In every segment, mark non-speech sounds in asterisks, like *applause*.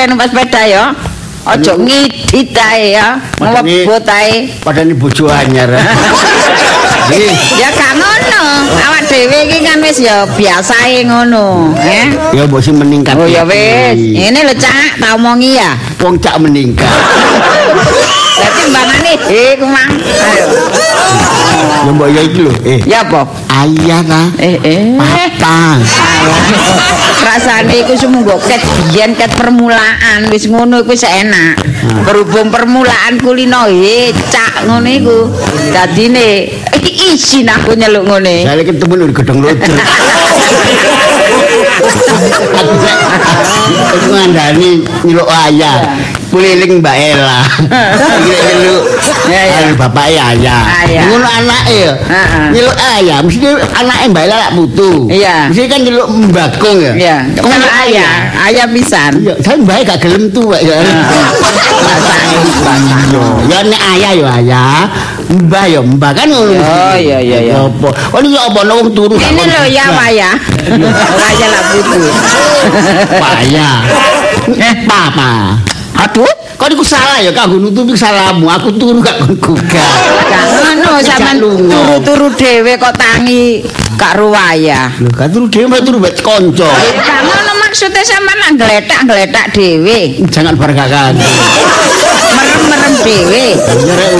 nek numpak sepeda ya. Aja ngidit ae ya, ngebut ae. Padahal bojo anyar. *laughs* Ya gak ngono. Awak dhewe iki kan wis ya biasae ngono, eh. Ya mbok sing meningkat. Oh ya wis. Ngene lho Cak, tak omongi ya. Wong cak meningkat. Dadi mbangane eh kumang. Ayo. Ya mbok ya iki lho. Eh, Ya apa? ayah ta. Eh eh. Papa. Rasane iku sumunggo ket biyen ket permulaan wis ngono iku wis enak. Berhubung permulaan kulino he cak ngono iku. Dadine isin aku nyeluk ngene. Saya ketemu di gedung lojer. Aku ngandani nyeluk ayah. Kuliling Mbak Ela. Iki nyeluk Ya, ya. anu bapaknya ayah. Ayah. Ngono anake ya. Heeh. Nyeluk ayah, mesti anake Mbak Ela lak putu. Iya. Mesti kan nyeluk mbakung ya. Ya, Kok kalau ayah, ayah pisan. Iya, saya mbak gak gelem tuh, Pak. Ya. Iya, ya nek ayah ya ayah, mbah ya mbah kan ngono. Oh, iya, iya, iya. Apa? Oh, ini ya apa wong turu Ini lho ya *laughs* waya. Waya lah putu. Payah. *laughs* Eh, papa. Aduh, Kok niku salah ya kanggo nutupi salahmu. Aku turu gak kon gak ngono sampean turu-turu dhewe kok tangi gak ruwaya. Lho, gak turu dhewe turu mbak kanca. Gak ngono maksudnya sampean nak gletak-gletak dhewe. Jangan bargakan. Merem-merem dhewe.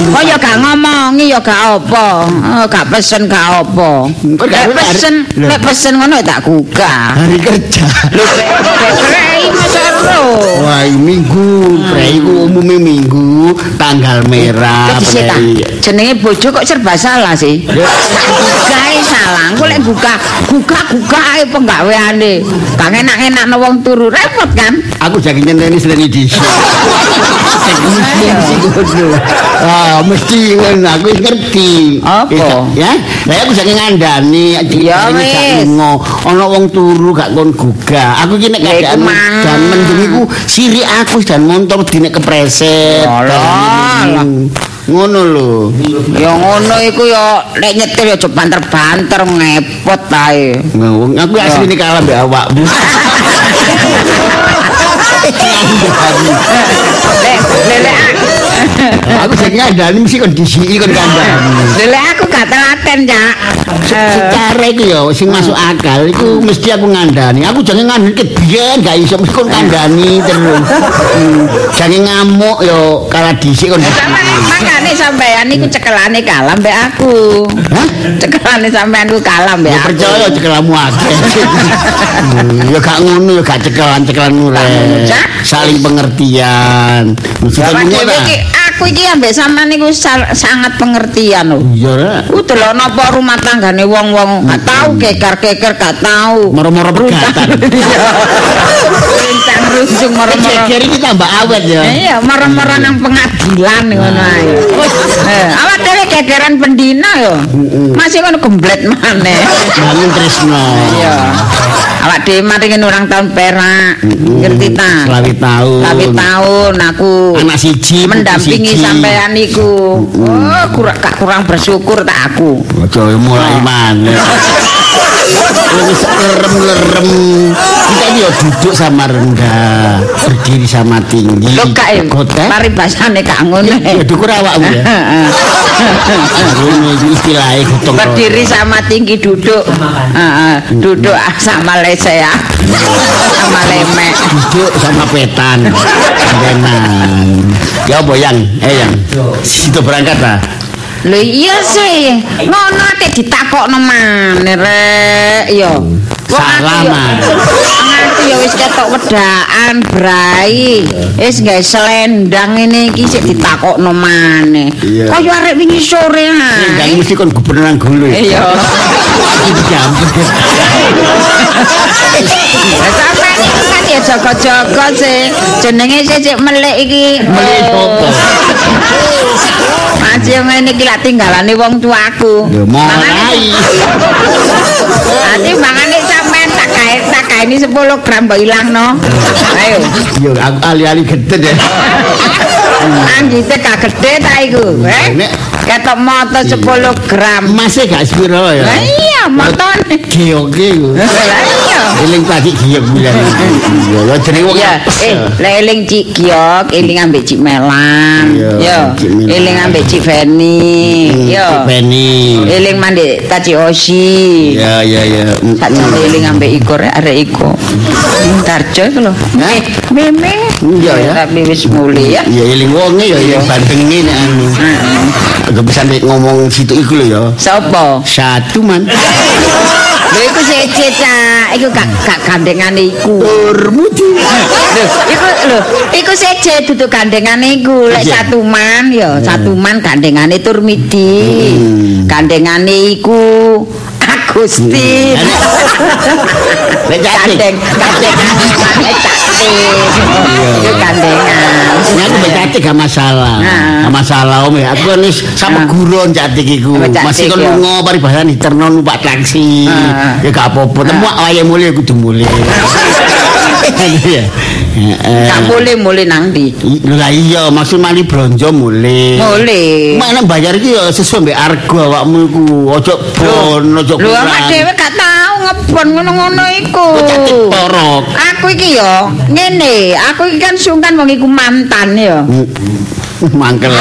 Kok ya gak ngomongi ya gak apa. Oh, gak pesen gak apa. Gak Lek pesen, lek pesen ngono tak gugah. Hari kerja. Lho, ero. Wah, minggu, prei umumnya minggu, tanggal merah. Jenenge bojo kok serba salah sih. Gawe salah, engko lek buka buka buka ae penggaweane. Kang enak-enak wong turu repot kan? Aku jadi nyenteni seleni dhisik. Ah, mesti ngono aku ngerti. Apa? Ya, lah aku saking ngandani Ya, wis. Ana wong turu gak kon gugah. Aku iki nek keadaan dan mendung iku siri aku dan motor dine kepreset. Alah. Ngono lho. Ya ngono iku ya lek nyetir ya aja banter-banter ngepot ae. Ngawung, aku asline kalah mbek awakmu. *laughs* Lek lek aku saking ngandani mesti kon disiki kon kandhani. lek aku gak telaten, Cak. Eh, Secara iku ya sing masuk akal iku mesti aku ngandani. Aku jangan ngandani ke biyen gak iso mesti kon kandani terus. Hmm, Jangan ngamuk yo kala dhisik kon. Makane sampean niku cekelane kalah mbek aku. Hah? Cekelane sampean ku kalah mbek Ya aku. percaya cekelamu akeh. *laughs* Hmm, Ya gak ngono ya gak cekelan-cekelan ngono, urek. Cak. Saling pengertian. Mesti ngono iki aku iki ambek sampean niku sangat pengertian lho. Iya rek. Ku delok napa rumah tanggane wong-wong gak tau keker-keker gak tau. Moro-moro pegatan. *laughs* Rencang rusung moro-moro. Jejer iki tambah awet ya. Iya, moro-moro nang pengadilan ngono ae. Eh, awak dhewe kekeran pendina yo. Masih ngono gemblet maneh. Bangun tresno. Iya. Awak dhewe maringin orang tahun perak. Ngerti ta? Selawi tahun. Selawi tahun aku Anak siji, mendampingi sampean iku. Oh, kurang kurang bersyukur tak aku. Ojo mulai mana. *laughs* Wis lerem-lerem. Kita ya duduk sama rendah, berdiri sama tinggi. Lho ya? Kotek. Mari bahasane gak ngono. Ya dukur awakmu ya. *laughs* Ini istilahnya gotong Berdiri sama tinggi duduk. Heeh, duduk sama lese ya. Sama lemek. Duduk sama petan. Benan. Ya apa yang? Eh yang. Situ berangkat lah. Lho iya sih, ngono ate ditakokno maneh rek ya. Aku Salah, ya- wis ketok wedaan brai. Wis gawe selendang ngene iki sik ditakokno maneh. Kaya arek wingi sore Enggak ae. mesti kon gubernur gulu ya. Iya. Itu jambut. Lah sampean iki kan ya jaga-jaga sih. Jenenge sik melik iki. Melik? *laughs* Aji ngene iki lak tinggalane wong tuaku. Mangane- rai. Nanti mangane sampean tak kae tak ini 10 gram mbok ilangno. Ayo. Yo aku ali-ali ya. *laughs* Anggite kagede ta iku, eh? Nek- Ketok moto 10 gram. Masih gak spiro ya. Lah iya, motone. Giyoke iku. Lah iya. Eling pagi giyok bilang. *laughs* Iya, ya jenenge wong. Ya, eh, lek eling Cik Giok, eling ambek Cik Melang. Iya, Yo, eling ambek Cik Feni. Yo. Beni. Eling mandek Taci Osi. Ya ya ya. Sak jane eling ambek Iko rek arek Iko. Tarjo iku lho. Eh, memeng. Iya, ya. Tapi wis mulai ya. Ya eling wonge ya ya bandenge nek anu. Gak bisa nek ngomong situ iku lho ya. Sopo? Satu man. Lha iku sece cak, iku gak gak gandengane iku. Urmudi. Lho, iku lho, iku seje dudu gandengane iku. Lek satu man ya, satu man gandengane Turmidi. Gandengane iku Agustin. Lek cantik. Gandeng, Lek cantik. Iku gandengan. Ya aku mbek cantik gak masalah. Gak masalah om ya. Aku kan wis sama guron cantik iku. Masih kon lunga paribasan diterno numpak taksi. Ya gak apa-apa. Temu wayahe mulih kudu mulih. Gak boleh nang ndi. Lah iya, maksud mali bronjo mulih. Mulai. Mana bayar iki ya sesuai mbek harga awakmu iku. Ojo bon, ojo Lho, kurang. awak dhewe gak tau ngebon ngono-ngono iku. Torok. Aku iki yo ngene, aku iki kan sungkan wong iku mantan yo. *laughs* Mangkel.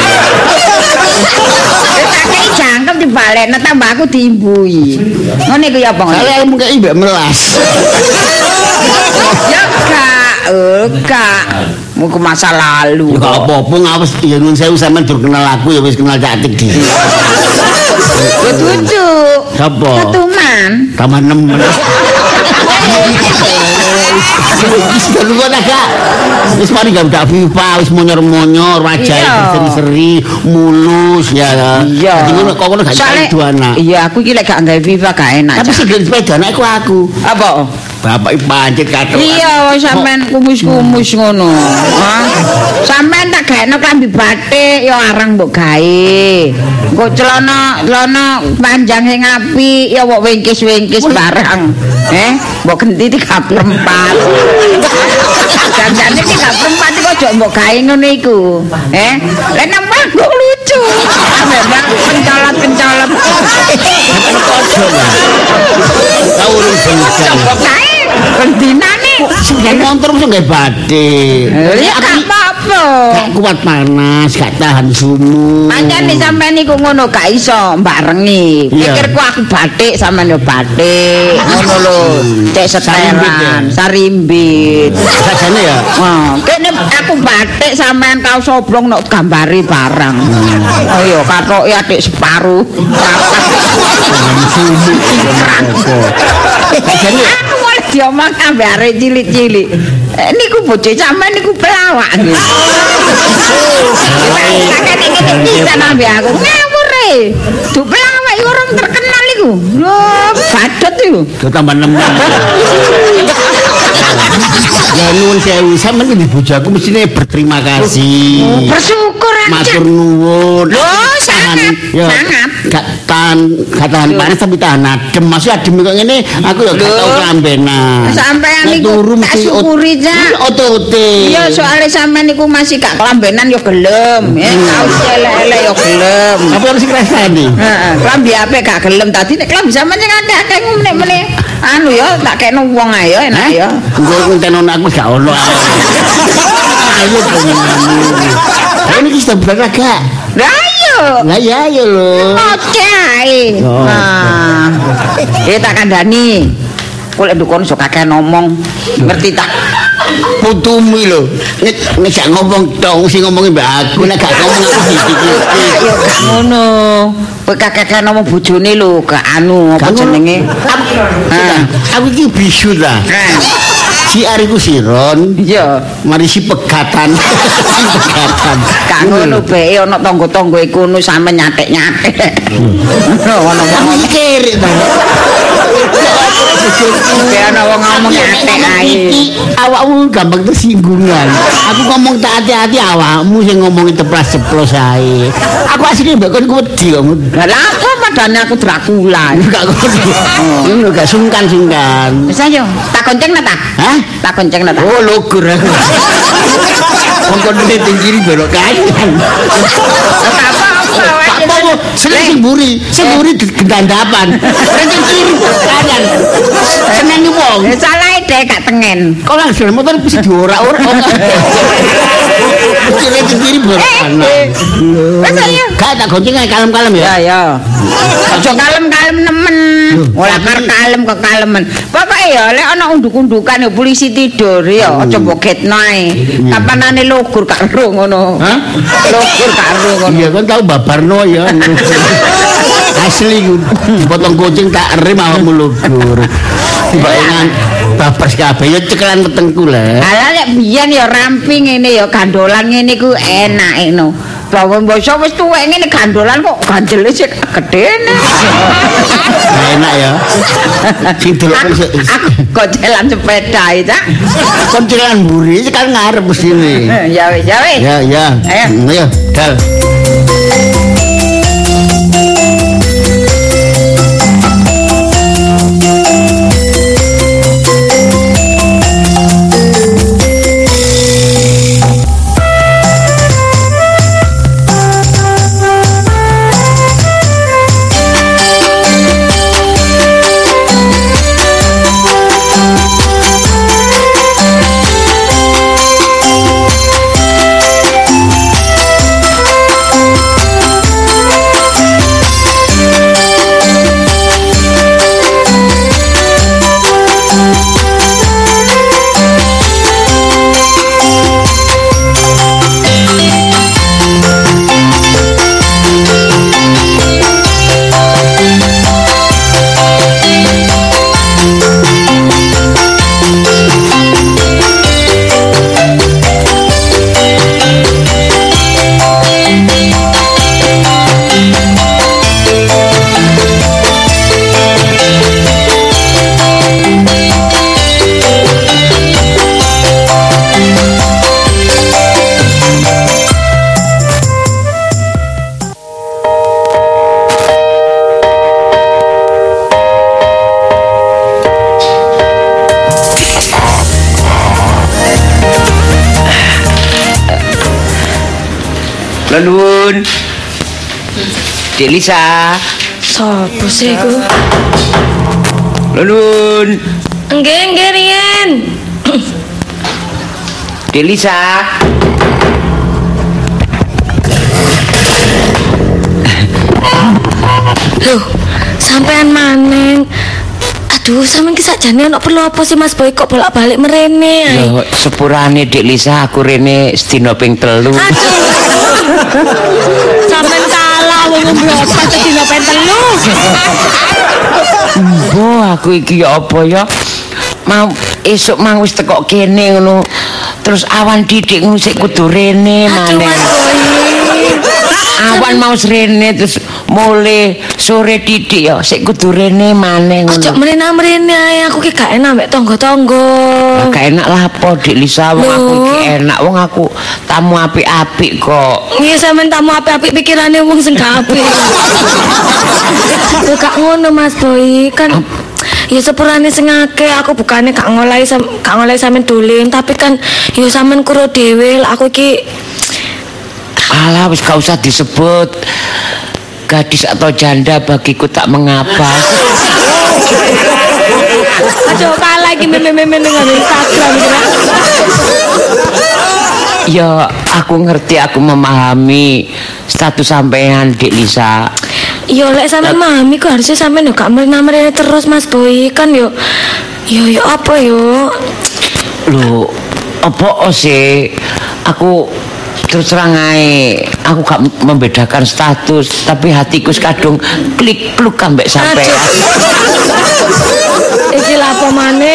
Tak jangkep dibalekno tambah aku diimbui. Ngono iku ya ngono? Saya ilmu kayak mbek melas. *laughs* Ya gak, eh, gak. Mau ke masa lalu. Ya gak apa-apa ngawes ya nun sewu sampean dur kenal aku ya wis kenal cantik di. Lho dudu. Sapa? Ketuman. Taman nemen. Wis lu kok gak. Wis mari gak udah FIFA, wis monyor-monyor, wajah Iya. seri-seri, mulus ya. Iya. Ngono kok ngono gak anak. Iya, aku iki lek gak nggawe FIFA gak enak. Tapi sing sepeda anak iku aku. apa? Bapak iki pancet katok. Iya, sampean kumus-kumus ngono. Sampean tak gaekno klambi batik ya arang mbok gawe. Engko celana celana panjang sing apik ya mbok wingkis-wingkis barang. Eh, mbok genti tiga perempat. Janjane tiga perempat iku aja mbok gawe ngono iku. Eh, lek nang panggung Memang pencolot-pencolot. Ojo lah. Tahu urung bener. Mbok gawe bendinane. Sing motor mesti nggak batik. Ya gak kuat panas, gak tahan sumu. Pancen sampean niku ngono gak iso barengi. Pikirku aku batik sampean yo batik. Ngono lho. Cek setelan, sarimbit. Sajane ya. Wah, kene aku batik sampean kaos oblong nok gambari barang. Oh iya, katoke adik separuh. Sumu. Sajane diomong ambek arek cilik-cilik. Eh, niku bocah sampean niku pelawak. Kakek iki bisa ambek aku. Ngawur e. Du pelawak iku orang terkenal iku. Lho, badut iku. do tambah nemen. *laughs* Ya nuwun sewu, sampean iki bojoku mestine berterima kasih. Bersyukur aja. Matur nuwun. Loh, sangat, Ya, sangat. Gak tahan, gak tahan panas tapi tahan adem. Masih adem kok ngene, aku ya gak tau kelambenan. Sampean niku turu tak syukuri. Iya, Otote. Iya, soalnya sampean niku masih gak kelambenan yo gelem, ya kaos elek-elek yo gelem. Apa harus ngrasani? Heeh, klambi apik gak gelem tadi nek klambi sampean sing akeh-akeh ngene-ngene. Anu ya tak kekno wong ae ya enak ya. Engko ngentenono aku gak ono. Ayo pengen. Ini kita beragak. Lah ayo. Lah ya ayo lho. Oke ae. Oh. Nah. Eh tak kandhani. Kok lek dukun sok akeh ngomong. Ngerti tak? Putumi lho. Nek nek gak ngomong dong sing ngomongi mbak aku nek gak ngomong aku dikit. Ayo gak ngono. Kowe kakek ngomong bojone lho, gak anu apa jenenge? Aku iki bisu ta. Si Ariku Siron, Iya. mari si pegatan. *laughs* si pegatan. Gak ngono bae ana tangga-tangga iku nu sampe nyatek-nyatek. Ngono Kamu kere ta. Wong ngomong ae. Awakmu gampang tersinggungan. Aku ngomong tak hati-hati awakmu sing ngomongi teplas-ceplos ae. Aku asline mbak kon wedi kok. Lah apa padane aku Dracula. Gak ngono. Ngono gak sungkan-sungkan. Wis ayo, tak gonceng ta? Hah? Tak gonceng ta? Oh, lugur aku. *laughs* Wong kon ning kiri belok kanan. Tak apa, seneng sing buri, sing buri gendandapan. Kiri belok kanan. Seneng wong. Salah deh gak tengen. Kok langsung motor bisa diorak-orak. Kiri kiri belok kanan. Wes ayo. Gak tak gonceng ae kalem-kalem ya. Ya ya. Aja kalem-kalem nemen. Ora kar kalem kok kalemen. Pokoke ya lek ana unduk-undukan ya polisi tidur ya aja mbok getno ae. Kapanane logur gak ero ngono. Hah? Logur gak ero ngono. Iya kan tau babarno ya. *laughs* Asli ku dipotong kucing tak rem awakmu lugur. Bayangan babas kabeh ya cekelan wetengku lah. Ala lek biyen ya ramping ngene ya gandolan ngene ku enak eno. Bawa basa wis tuwek ngene gandolan kok ganjele sik gedene. Enak ya. Sing delok aku kok jalan sepeda ya, Cak. kon cekelan mburi cekelan ngarep mesine. Ya wis, ya wis. Ya ya. Ayo. Ayo, dal. Nuwun. Dek Lisa. Sopo sih iku? Nuwun. Nggih, nggih riyen. Dek *clears throat* Lisa. Loh, sampean maneng. Aduh, sampean ki sakjane ono perlu apa sih Mas Boy kok bolak-balik merene? Yo sepurane Dek Lisa aku rene sedina ping telu. Aduh. *laughs* sampean kalah wong ngombe dina pen telu. Oh, aku iki ya apa ya? Mau esuk mang wis teko kene ngono. Terus awan didik ngono sik kudu rene maneh. Awan mau rene terus mulai sore didik ya sik kudu rene maneh Ojo ngono. mrene-mrene ae aku ki gak enak mek tangga-tangga. Lah, Gak enak lah apa Dik Lisa wong aku iki enak wong aku tamu apik-apik kok. Iya sampean tamu apik-apik pikirane wong sing gak apik. Lho gak ngono Mas Boy, kan ya sepurane sing akeh aku bukane gak ngolahi gak ngolahi sampean dolen, tapi kan ya sampean kuro dhewe aku iki Alah wis gak usah disebut gadis atau janda bagiku tak mengapa. aja kalah iki meme-meme dengan Instagram. Ya aku ngerti aku memahami status sampean Dik Lisa. Ya lek sampean mami kok harusnya sampean yo gak mrene terus Mas Boy, kan yo yo yo apa yo? Lho, apa sih? Aku terus terang ae, aku gak membedakan status, tapi hatiku kadung klik kluk ambek sampean. Iki lapo maneh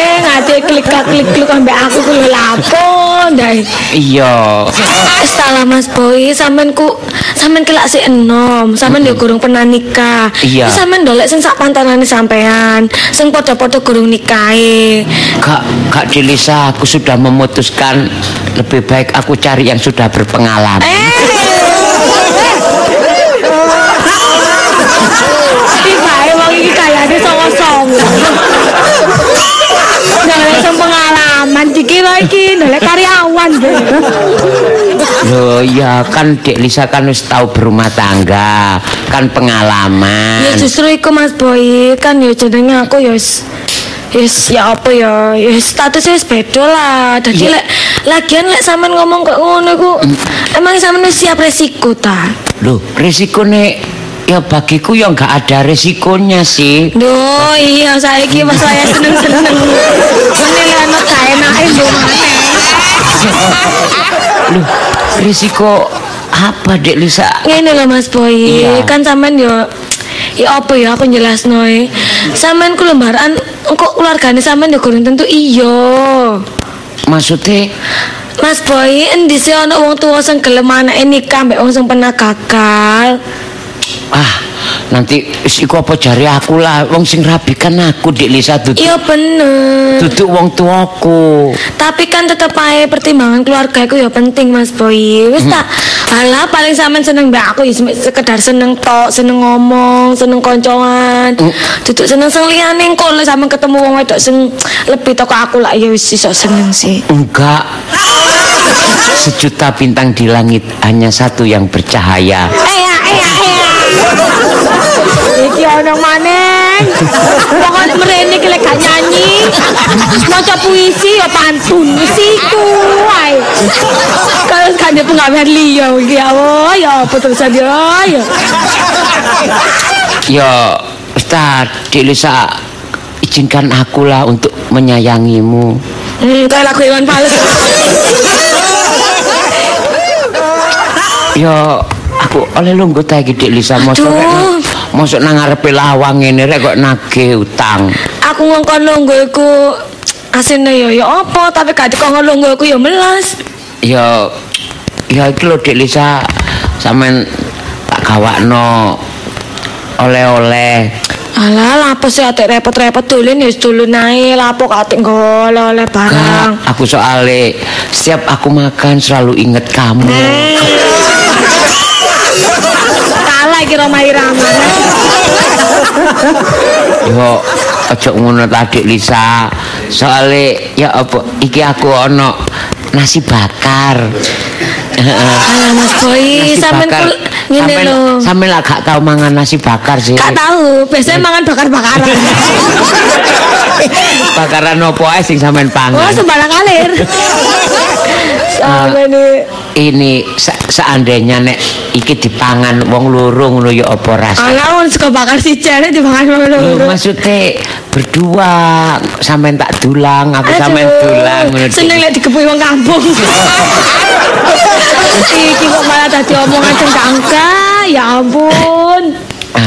ngate klik-klik klik ambek aku ku lho lapo ndai. Iya. Wis tak lah Mas Boy, sampean ku sampean kelak sik enom, sampean yo gurung pernah nikah. Iya. Sampean dolek sing sak pantanane sampean, sing padha-padha gurung nikahe. Kak, Kak Delisa, aku sudah memutuskan lebih baik aku cari yang sudah berpengalaman. Eh. Iki bae wong iki kayane songo-songo. Sing pengalaman iki wae iki dolek karyawan. Dek. Loh ya kan Dek Lisa kan wis tahu berumah tangga, kan pengalaman. Ya justru iku Mas Boy, kan ya jenenge aku ya wis Yes, ya apa ya? Ya statusnya wis beda lah. Dadi Iya. lek lagian lek sampean ngomong kok ngono iku emang sampean wis siap resiko ta? Loh, resikone ya bagiku ya nggak ada resikonya sih. Duh, iya saiki pas saya seneng-seneng. Ngene lek ana kaenake yo maneh. Loh, risiko apa Dek Lisa? Ngene lho Mas Boy, Iya. kan sampean yo Ya apa ya aku jelasno e. Sampean ku lembaran kok keluargane sampean yo kurang tentu iya. Maksudnya Mas Boy, endi sih ana wong tuwa sing gelem anake nikah mbek wong sing pernah gagal? Ah nanti iku apa jari aku lah wong sing rabi kan aku Dek Lisa duduk Iya bener. duduk wong tuaku. Tapi kan tetep ae pertimbangan keluarga iku ya penting Mas Boy. Wis tak Alah paling sampean seneng mbak aku ya sekedar seneng tok, seneng ngomong, seneng koncoan. Duduk seneng sing liyane engko lek sampean ketemu wong wedok sing lebih toko aku lah ya wis iso seneng sih. Enggak. Sejuta bintang di langit hanya satu yang bercahaya. Eya. Iki ana maneh. Pokoke mrene iki lek gak nyanyi. Maca puisi ya pantun wis iku wae. Kalau gak ada penggawean liya iki ya ya apa terusan ya ya. Ya, Ustaz, Dek Lisa izinkan akulah untuk menyayangimu. Hmm, kayak lagu Iwan Fals. Ya, aku oleh lungguh ta iki Dek Lisa mosok rek mosok nang ngarepe lawang ngene rek kok nagih utang. Aku ngongkon lungguh iku asine ya ya apa tapi gak dikongkon lungguh iku ya melas. Ya ya iki lho Dek Lisa sampean tak gawakno oleh-oleh. Alah, lapo sih atik repot-repot dolen ya dolen ae, lapo gak atik nggo oleh-oleh barang. Kak, aku soalnya setiap aku makan selalu inget kamu. Iki Roma Irama. Yo, ojo ngono tadi Lisa. Soalnya ya apa iki aku ono nasi bakar. Alah Mas Boy, sampean ngene lho. Sampean lah gak tau mangan nasi bakar sih. Gak tahu, biasanya mangan bakar-bakaran. *laughs* Bakaran opo ae sing sampean Oh, pangan. sembarang kalir. Sampe ini Ini se- seandainya nek iki dipangan wong loro ngono ya apa rasane? Alah, wong suka bakar si cene dimakan sama Lho, loro. maksudnya berdua sampean tak dulang, aku sampean dulang ngono. Seneng lek dikepui wong kampung. *laughs* Iki kok malah tadi omongan cengkangka, ya ampun.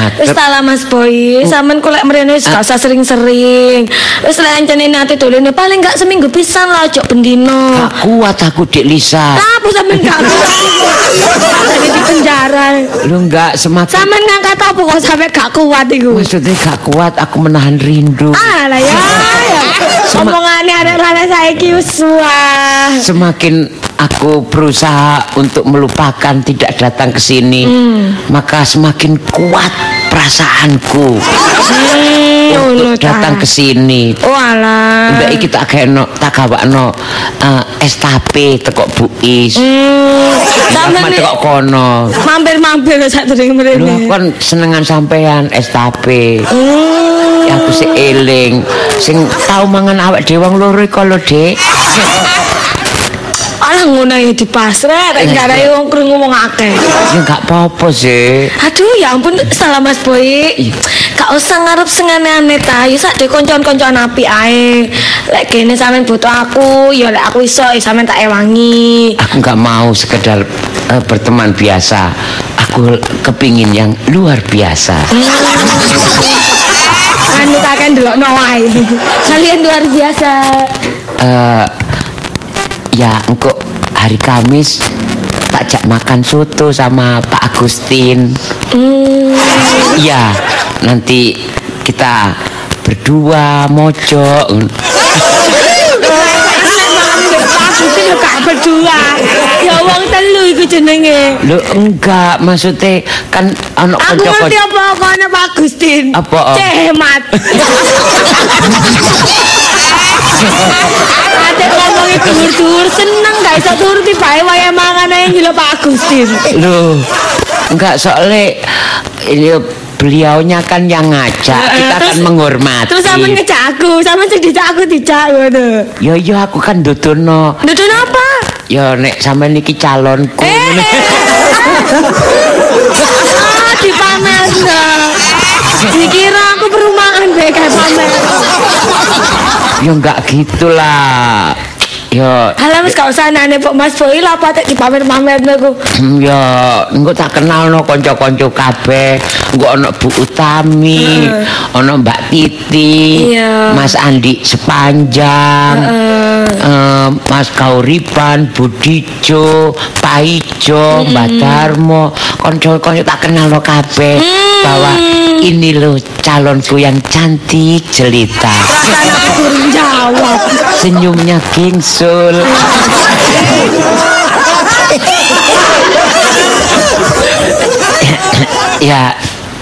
Ah, Wis tak lah Mas Boy, sampean kok lek mrene wis gak usah sering-sering. Wis lek ancene nate dolene paling gak seminggu pisan lah ojo bendino. Gak kuat aku Dik Lisa. Apa sampean gak kuat? *laughs* Di penjara. Lu enggak semakin Sampean ngangkat apa kok sampe gak kuat iku? maksudnya gak kuat aku menahan rindu. Ah lah ya. *laughs* ya. Omongane arek-arek saiki wis. Semakin aku berusaha untuk melupakan tidak datang ke sini, maka semakin kuat perasaanku untuk datang ke sini. Oh alah. Mbak iki tak keno tak gawakno eh, es tape teko Buis. Hmm, Sampeyan teko kono. mampir-mampir sak Lho mrene. kon senengan sampean es tape. Hmm. Ya aku sing eling, sing tau mangan awak dhewe wong loro iku lho, Dik. *laughs* Alah ngono ya di pasrah, rek gak ada wong krungu wong akeh. Ya enggak apa-apa sih. Aduh ya ampun salah Mas Boy. Gak usah ngarep sengane-ane ta. Ya sak de koncoan-koncoan api ae. Lek kene sampean butuh aku, ya lek aku iso ya sampean tak ewangi. Aku enggak mau sekedar eh, berteman biasa. Aku kepingin yang luar biasa. Anu kakek ndelokno wae. Kalian luar biasa. Eh, ya engkau hari Kamis tak jak makan soto sama Pak Agustin. Hmm. Iya, nanti kita berdua mojok. Aku sih gak berdua. Ya wong telu iku jenenge. Lho enggak, maksudnya kan ana Aku ngerti apa kono Pak Agustin. Apa? Cemat. Ate *laughs* ngomong itu dur seneng gak iso turuti bae wae mangan ae njilo Pak Agustin. Loh, enggak soalnya ini beliaunya kan yang ngajak, kita kan menghormati. Terus sampean ngejak aku, sing dijak aku dijak ngono. Ya iya aku kan dudono. Dudun apa? Ya nek sampean iki calonku. Eh. Ah, dipamerno. Dikira aku perumahan bae kayak pamer. Ya enggak gitulah. Ya Alah wis gak usah nane Pak Mas Boy lah apa tak dipamer-pamerno ku. Hmm, ya engko tak kenalno kanca-kanca kabeh. Engko ana Bu Utami, ana Mbak Titi. Mas Andi sepanjang. Eh, Mas Kauripan, Budijo, Paijo, Mbak Darmo, kanca-kanca tak kenalno kabeh bahwa ini loh calonku yang cantik jelita. Rasane aku durung jawab. Senyumnya gingsul. *laughs* ya,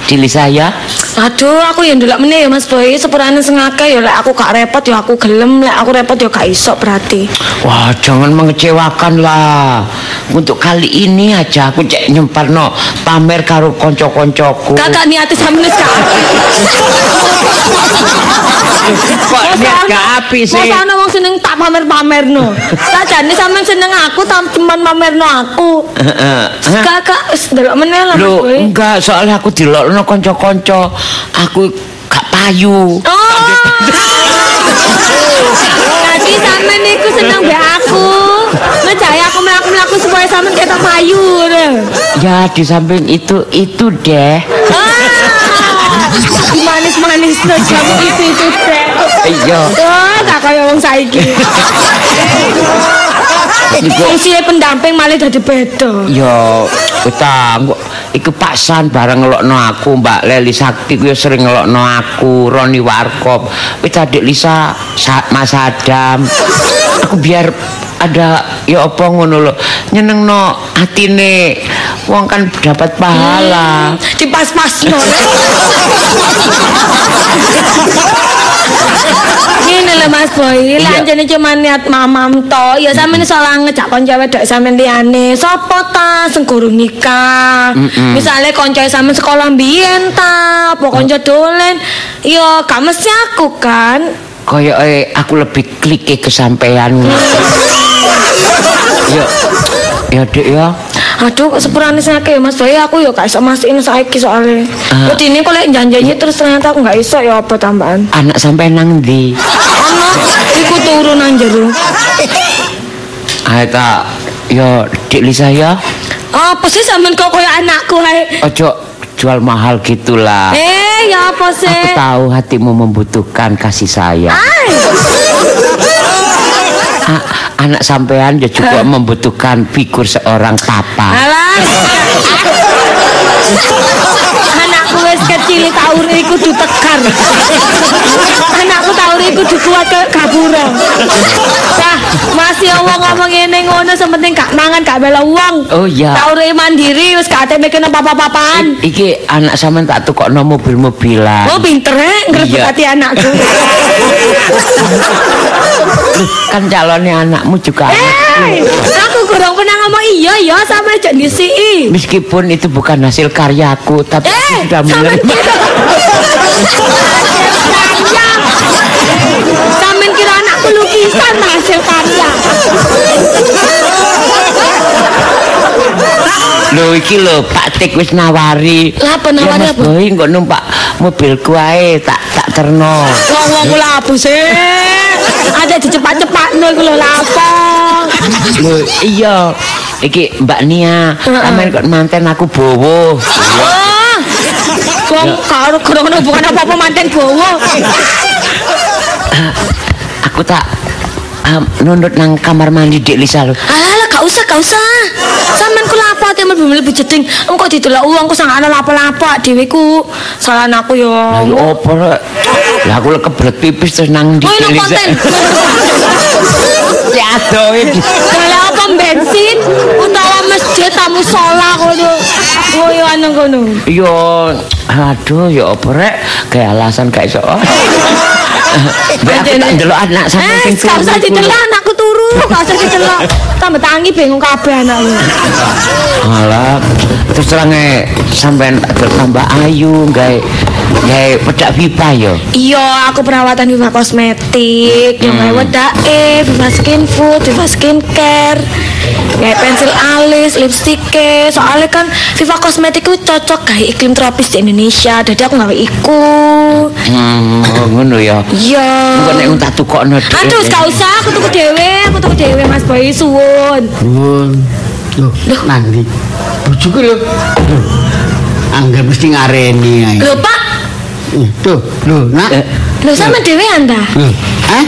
Dili saya Aduh, aku yang ndelok meneh ya Mas Boy, sepurane sing akeh ya lek aku gak repot ya aku gelem, lek aku repot ya gak iso berarti. Wah, jangan mengecewakan lah. Untuk kali ini aja aku cek nyemparno pamer karo konco-koncoku. Kakak niate sampeyan gak Kok niat gak api sih? Masa ana wong seneng tak pamer-pamerno. Sajane sampean seneng aku cuman pamerno aku. Heeh. Kakak wis ndelok meneh lah Mas Boy. enggak, soalnya aku dilokno konco-konco. Aku gak payu. Oh. Tadi sampean niku seneng mbek aku. Ngejaya aku mlaku-mlaku supaya sampean ketok payu. Ya, di samping itu itu deh. Ah, manis-manis no jamu itu itu teh. Iya. Wah, tak kaya wong saiki. Fungsinya pendamping malah dadi beda. Ya, kita kok iku paksan bareng ngelokno aku, Mbak Leli Sakti ku ya sering ngelokno aku, Roni Warkop, wis adik Lisa, Sa- Mas Adam. Aku biar ada ya apa ngono lho, nyenengno atine. Wong kan dapat pahala. Dipas-pas no. Ini lho Mas Boy, Iya. lanjane cuma niat mamam to. Ya sampeyan salah ngejak kanca wedok sampeyan liyane. Sopo ta sing guru nikah? Misale kanca sampeyan sekolah mbiyen ta, apa kanca dolen? Ya gak mesti aku kan. Kaya eh, aku lebih klike kesampean. ya, ya dek ya. Aduh, kok sepurane ya Mas Boy, aku ya gak iso masihin saiki soalnya. Ah. Kok ini kok lek janjinya terus ternyata aku gak iso ya apa tambahan. Anak sampai nang ndi? Ono iku turu nang jero. Tak, ya dik Lisa ya. Apa sih sampean kok koyo anakku hae? Ojo jual mahal gitulah. Eh, ya apa sih? Aku tahu hatimu membutuhkan kasih sayang. Anak sampean ya juga membutuhkan figur seorang papa. alah. Anakku wis kecil taure iku tegar. Anakku taure iku kudu kuat ke gapura. Nah, masih wong ngomong ngene ngono sementing gak mangan gak bela uang. Oh iya. Taure mandiri wis gak ate mikirno apa-apaan. Iki anak sampean tak tukokno mobil-mobilan. Oh pinter eh ngrebut Iya. hati anakku. Kan calonnya anakmu juga anak. Eh, aku kurang pernah ngomong iya ya sama aja disii. Meskipun itu bukan hasil karyaku, tapi Eh, sudah menerima. kira. Sampean kira anakku lukisan lah hasil karya. Lho iki lho Pak Tik wis nawari. Lah, apa nawari ya, Mas apa? Boy engko numpak mobilku ae tak tak terno. Wong-wong kula apa sih? Ada dicepat-cepatno iku lho lha apa? Lho iya. Iki Mbak Nia, sampean kok manten aku bowo. Oh. Wong karo krono bukan apa-apa manten bowo. Aku tak um, nundut nang kamar mandi Dik Lisa lho. Alah, gak usah, gak usah. Sampean kula apa temen mlebu jeding. Engko didelok uang ku sang ana lapo-lapo dhewe ku. Salah aku yo. Lah yo opo rek? Lah aku kebelet pipis terus nang Dik Oh, Lisa. konten. Ya adoh iki. Apa bensin utawa masjid musola kono. Koyo anu kono. Yo aduh ya apa rek kayak alasan gak iso. *laughs* Mbak aku tak ndelok anak sampe Eh, sing turu iku. didelok turu, gak usah. Tambah tangi bingung kabeh anakku. Alah, terus terang e sampean tak tambah ayu gawe gawe pedak pipa yo. Iya, aku perawatan Viva Kosmetik, yang Hmm. gawe wedake, Viva Skin Food, Viva Skin Care, gawe pensil alis, lipstick Soalnya kan Viva Kosmetik itu cocok gawe iklim tropis di Indonesia. Jadi aku gawe iku. Hmm, ngono ya. Iya. Engko nek tak tukokno Dik. Aduh, gak usah, aku tuku dhewe, aku tuku dhewe Mas Boy suwun. Nuwun. Loh, nanti. Bojoku lho. Loh. Angger mesti ngareni ae. Lho, Pak, Tuh, lho, nak. Eh. lho sama dhewe anda. Loh, eh?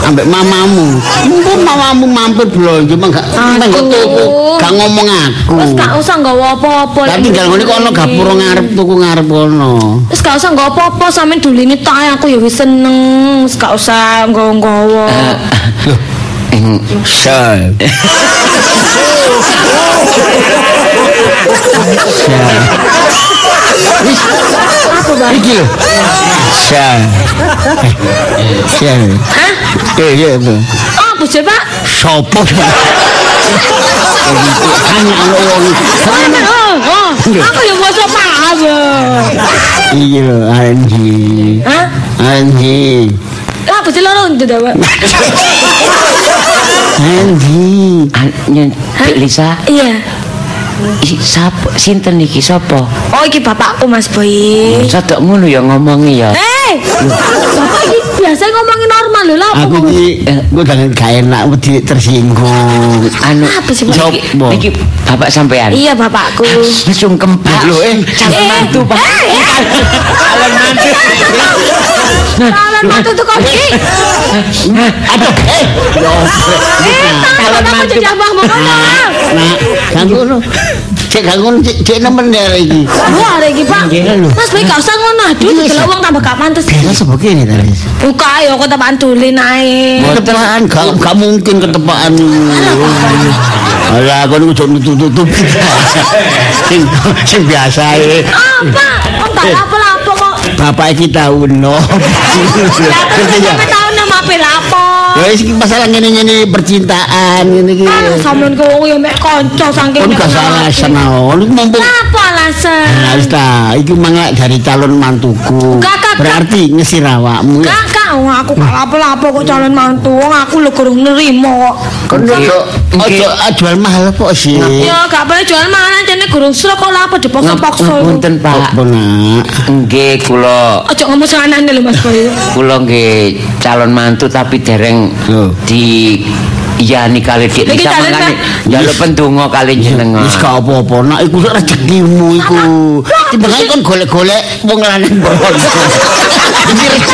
Ambek mamamu. Mumpun mamamu mampir belanja mah gak mah gak tuku, gak ngomong aku. Terus gak usah nggawa apa-apa. Lah tinggal ngene kono gapur ngarep tuku ngarep kono. Terus gak usah nggawa apa-apa sampean dulini tok aku ya wis seneng. Terus gak usah nggawa-nggawa. Ing. Apa, Bang? Iki lho. Sal. Sal. Hah? Eh, iya, Bu. Apa sih, Pak? Sopo wong. Oh, oh, aku ya bosok paham. ya. Iya lho, Anji. Hah? Anji. Apa sih loro itu, Pak? *laughs* Anji. Nyen Dik Lisa, Iya. i sapa sinten iki sapa? Oh, iki bapakku, Mas Boy. Sadok ngono ya ngomongi ya. Ini biasa ngomongin normal lho, lah Aku ngomong? ki gue jangan gak enak wedi tersinggung. Anu Apa sih, niki bapak sampean. Iya, bapakku. Sungkem Pak. Lho, eh, calon mantu Pak. Calon mantu. Kalau mantu tuh kopi. Aduh, eh. Eh, kalau abang mau ngomong. Nah, gak ngono. Cek gak ngono, cek cek nemen ya iki. Wah, iki, Pak. Mas, baik gak usah ngono. Aduh, kalau uang tambah gak pantes. Biasa sebegini tadi. Buka ya, kok tak bantulin ae. Ketepaan, gak, gak mungkin ketepaan. Alah, aku nih cuma nutup-nutup. Sing, sing biasa ya. Apa? Om tak apa-apa kok. Bapak kita uno. *laughs* Ya, Ngerti tahun nama apa? Ya, ini masalah ngene-ngene percintaan ini ki. Aduh, sampean kok wong ya mek kanca saking Kon gak salah sana. Ini mumpung Apa alasan? Nah, wis ta, iki mangak dari calon mantuku. Berarti ngesir awakmu. Kakak, aku gak apa-apa kok calon mantu. Wong aku lho kurang nerimo kok. Ojo ojo jual mahal apa sih? Ya gak boleh jual malah jane gurung sira kok lha apa dipaksa-paksa. Ngapunten Pak. Nggih kula Ojo ngomong sanane lho Mas Boy. kula nggih calon mantu tapi dereng Lho. Di iyani kali Dik Iki Lisa calon mangane Pak. njaluk pendonga kali jenengan. Wis gak apa-apa, nak iku sak rezekimu iku. Timbangane kon golek-golek wong lanang. Iki Apa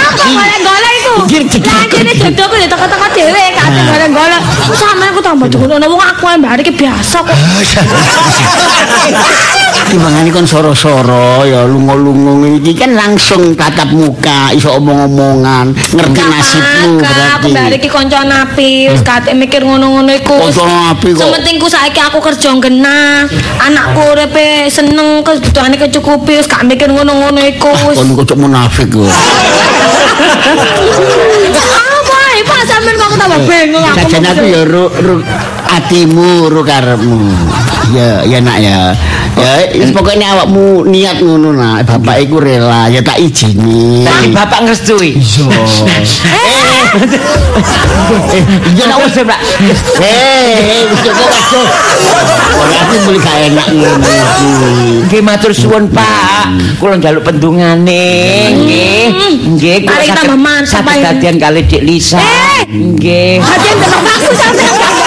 rezeki. golek-golek Iki rezeki. Lah jene jodohku ya teko-teko dhewe kate golek-golek. Sampe aku tambah dikono wong aku ae biasa kok. *laughs* Timbangane kon soro-soro ya lunga-lunga ngene iki kan langsung tatap muka, iso omong-omongan, ngerti nasibmu apa-apa, Aku mbak berarti. iki kanca napi, wis kate mikir ngono-ngono iku. Kanca napi kok. Sementing ku saiki aku kerja genah, anakku uripe seneng, kebutuhane kecukupi, wis gak mikir ngono-ngono iku. wis. Kon kok munafik kok. *laughs* Apa ae Pak sampean kok tambah bingung aku. Sajan aku ya atimu ru karepmu. Ya ya nak ya. Ya wis pokoknya awakmu niat ngono nak. Bapak iku rela ya tak izini. Tapi bapak ngrestui. Iso. *laughs* Eh, iya nak wis Pak. Eh, wis kok. Ora aku gak enak ngono iki. Nggih matur suwun Pak. Kula njaluk pendungane. Nggih. Nggih kula Pak. dadian kali Dik Lisa. Eh! Nggih. Hadiah tetep aku sampean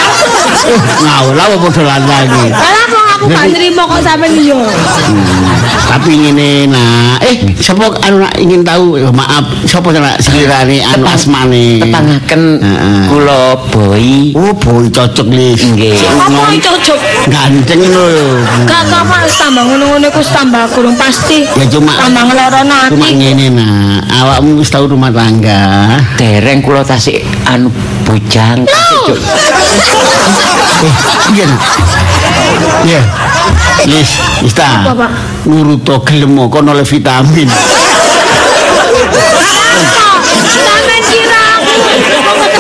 Ngawur lah padha lanang iki. Lah kok aku gak nrimo kok sampean yo. Tapi ngene nak, eh sapa anu nak ingin tahu maaf sapa nak sekirane anu asmane. Tepangaken Heeh. kula boy. Oh boy cocok lis. Nggih. Apa cocok? Ganteng lho. Gak Pak, wis tambah ngono-ngono wis tambah kurang pasti. Ya cuma tambah ngelorono cuma ati. ngene nak, awakmu wis tau rumah tangga. Dereng kula tasik anu bujang. Cuk. Iya. nak. Iya. Lis, wis ta. Apa, Pak? Nuruto gelem kono oleh vitamin.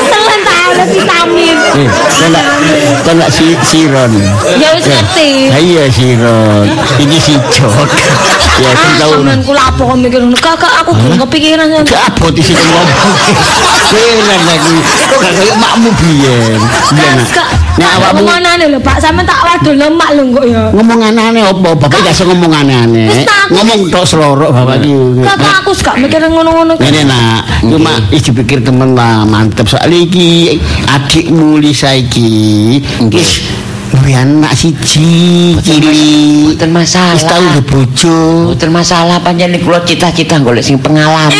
Kok ta oleh vitamin. Eh, kena si siron. Ya wis ngerti. Ha iya siron. Iki si jok. Ya sing Ah, tau. kula apa kok mikir ngono. Kakak aku gak kepikiran. Gak abot isi ngomong. Bener lagi. Kok gak kayak makmu biyen. Biyen. Nek awakmu ngomonane lho Pak, sampean tak wadul lemak lho kok ya. ngomong aneh-aneh apa? Bapak gak ngomong aneh-aneh. Tak aku- Ngomong tok selorok bapak iki. Kakak aku gak mikir ngono-ngono. Ngene nak, cuma iki pikir temen lah mantep soal iki adikmu Lisa iki wis duwe anak siji cilik. Mboten masalah. Wis tau duwe bojo. Mboten masalah panjenengan kula cita-cita golek sing pengalaman.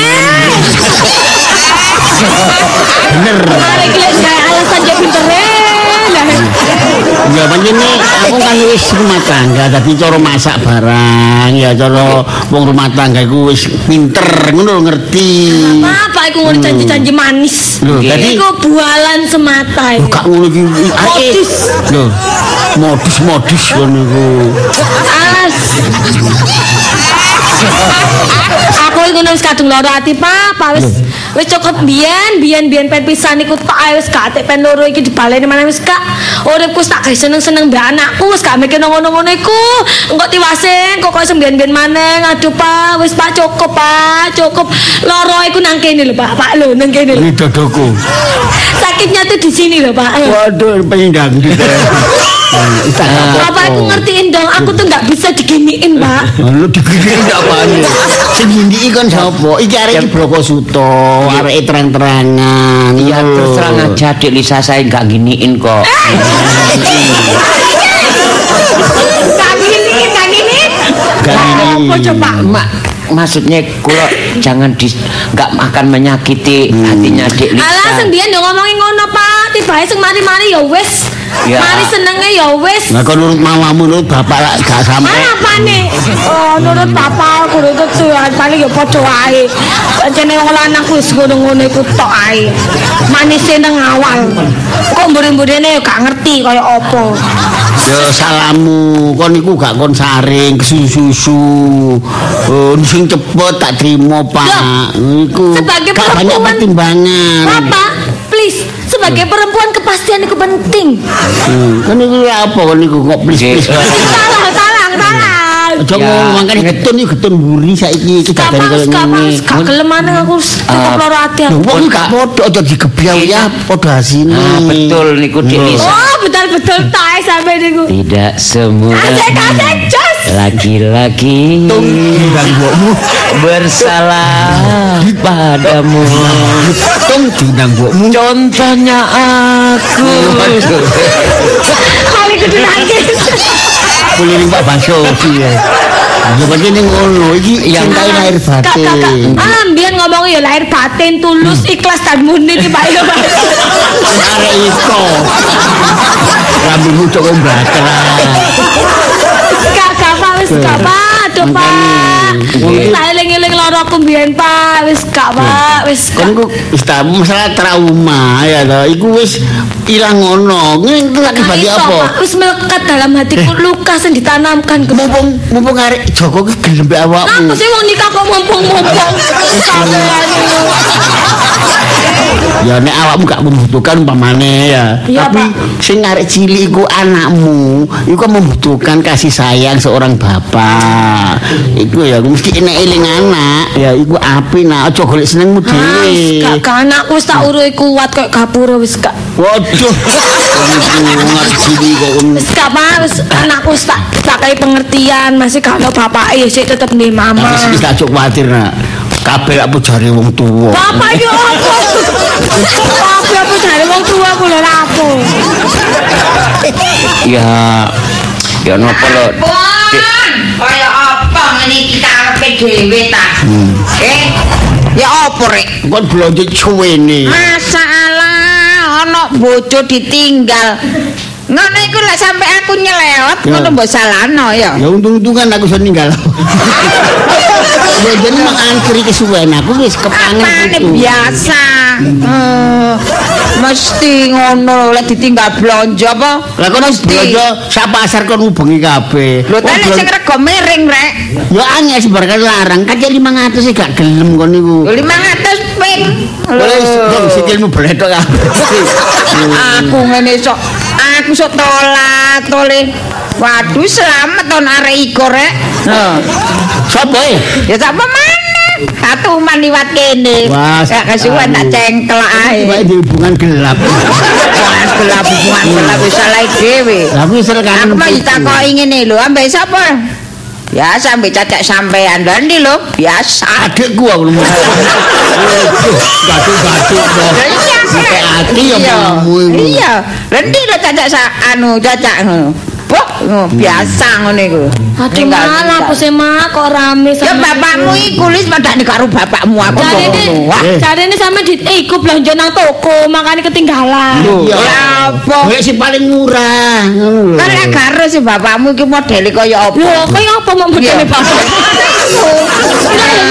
Bener. Lek gawe alasan dia pinter lah. Ya pancene aku kan wis rumah tangga dadi cara masak barang ya cara wong rumah tangga iku wis pinter ngono ngerti. Apa iku ngono janji-janji manis. Lho, dadi Iku bualan semata gak ngono iki. Modus. Lho, modus-modus ngono iku. Alas. Aku iku wis kadung lara ati, Pak. Pak wis wis cukup biyen, biyen-biyen pen pisan iku tok ae wis gak atik pen loro iki dibaleni mana wis gak. Uripku wis tak gawe seneng-seneng mbek anakku wis gak mikir ngono-ngono iku. Engko tiwasin kok kok sembian-biyen maneng. Aduh, Pak, wis Pak cukup, Pak. Cukup. Loro iku nang kene lho, Pak. Pak lho nang kene lho. Ini dodoku. Sakitnya tuh di sini lho, Pak. Waduh, penyindang di *laughs* Apa. Apa aku ngertiin dong, aku tuh nggak bisa diginiin, Pak. Lu digigit ndak apane? Sing ngindiki kon sapa? Iki arek iki Broko Suto, arek terang-terangan. Iya terus terang aja Dik Lisa saya nggak giniin kok. Nggak giniin, nggak giniin. Gak giniin. Apa coba? Mak maksudnya kula jangan di nggak akan menyakiti hatinya Dik Lisa. Alah, sembian dong ngomongin ngono, Pak. Tiba sing mari-mari ya wis. Ya. Mari senenge ya wis. Nah, kon nurut mamamu nurut bapak lah gak sampe. Apa nih? Oh, nurut bapak, nurut Tuhan, paling ya padha wae. Pancene wong lanang kuwi wis ngono-ngono iku tok ae. Manise nang awal. Kok mburi-mburine gak ngerti kaya apa. Ya salamu, kon iku gak kon saring kesusu-susu. Oh, sing cepet tak trimo, Pak. Iku sebagai banyak pertimbangan. Bapak, please, sebagai perempuan kepastian itu penting. Hmm, kan iku apa kon iku kok please-please. Nggih. wae. Talang, talang, talang. Aja Ya. ngomong makane getun iki getun mburi saiki iki koyo kapan, ngene. gak gelem maneh aku cukup loro ati aku. wong gak padha aja digebyau ya, padha asine. Ah, betul niku Lisa. Oh, betul-betul tae sampe niku. Tidak semua Asik, asik. Laki-laki Ndang mbokmu, bersalah padamu. tung dindang mbokmu. Contohnya aku. Kali kudu nangis. Kuliling Pak Baso ya. Ya pancen ngono iki yang kae lahir Kak, kak, kak. batin. Ah, mbiyen ngomong ya lahir batin, tulus, ikhlas dan murni iki Pak ya, Pak. Arek iko. Rambutmu cok mbakra. Kak, kak, Pak, wis gak Pak. Aduh, Pak. Makanya. Tak eling-eling loro aku mbiyen, Pak. Wis gak, Pak. Wis ku wis ta masalah trauma ya toh. Iku wis ilang ngono. Ngene itu akibat iso, apa? Wis melekat dalam hatiku luka sing ditanamkan ke Mumpung mumpung arek Joko ki gelem mbek awakmu. Apa sih wong nikah kok mumpung-mumpung? *laughs* Ya nek awakmu gak membutuhkan umpamane ya. Iya, Tapi Pak. sing arek cilik iku anakmu, iku kan membutuhkan kasih sayang seorang bapak. Iku ya mesti enek eling anak. Ya iku api nak aja golek senengmu Ah, dhewe. Gak anakku wis tak urui kuat kayak gapura wis gak. Waduh. Ngarep cilik kok. Wis gak wis anakku tak tak pengertian, masih gak ono bapake ya sik tetep nih mama. Wis tak cuk kuwatir nak. Kabeh aku jare wong tuwa. Bapak yo apa? Apa apa jare wong tua kula rapo. Ya ya napa lho. Kaya apa ngene iki karepe dhewe ta? Eh, ya apa rek? Kon blonjo cuwene. Masalah ana bojo ditinggal. Ngono iku lek sampe aku nyelewet ngono mbok salahno ya. Ya untung-untungan aku iso ninggal. *laughs* Ya jadi mengangkiri kesuwen aku wis kepangen itu. biasa. Eh, Mesti ngono lek ditinggal blonjo apa? Lah kono belanja sak pasar kon ngubengi kabeh. Lho ta lek Wong sing rego miring rek. Ya angel sebarkan larang kan 500 sih gak gelem kon niku. Lho 500 ping. Wis dong sikilmu bledok kabeh. Aku ngene sok. Aku sok tolat tole. Waduh selamat ton arek iko rek. Heeh. Sopo e? Ya sapa maneh? Satu man liwat kene. Wah, kesuwen tak cengkel ae. Wae di hubungan gelap. *laughs* Hubungan gelap, hubungan gelap wis salah dhewe. Tapi sel kan. Aku mah ditakoki ngene lho, ambek sapa? Biasa ambek cacak sampean lho ndi lho, biasa. adikku aku ngomong. Gaduh-gaduh dong. Iya, hati ya Iya. iku. Iya, lho cacak sa- anu cacak biasa ngono iku. Aduh malah aku mah kok rame Ya sama bapakmu iku lis padane karo bapakmu aku ngono. Ini sama di, eh, iku belanja nang toko, makanya ketinggalan. Iya. Ya apa? Golek sing paling murah ngono lho. Kan lek karo si bapakmu iki modele kaya apa? Loh, kok apa mau begini Iya. bapak? *laughs*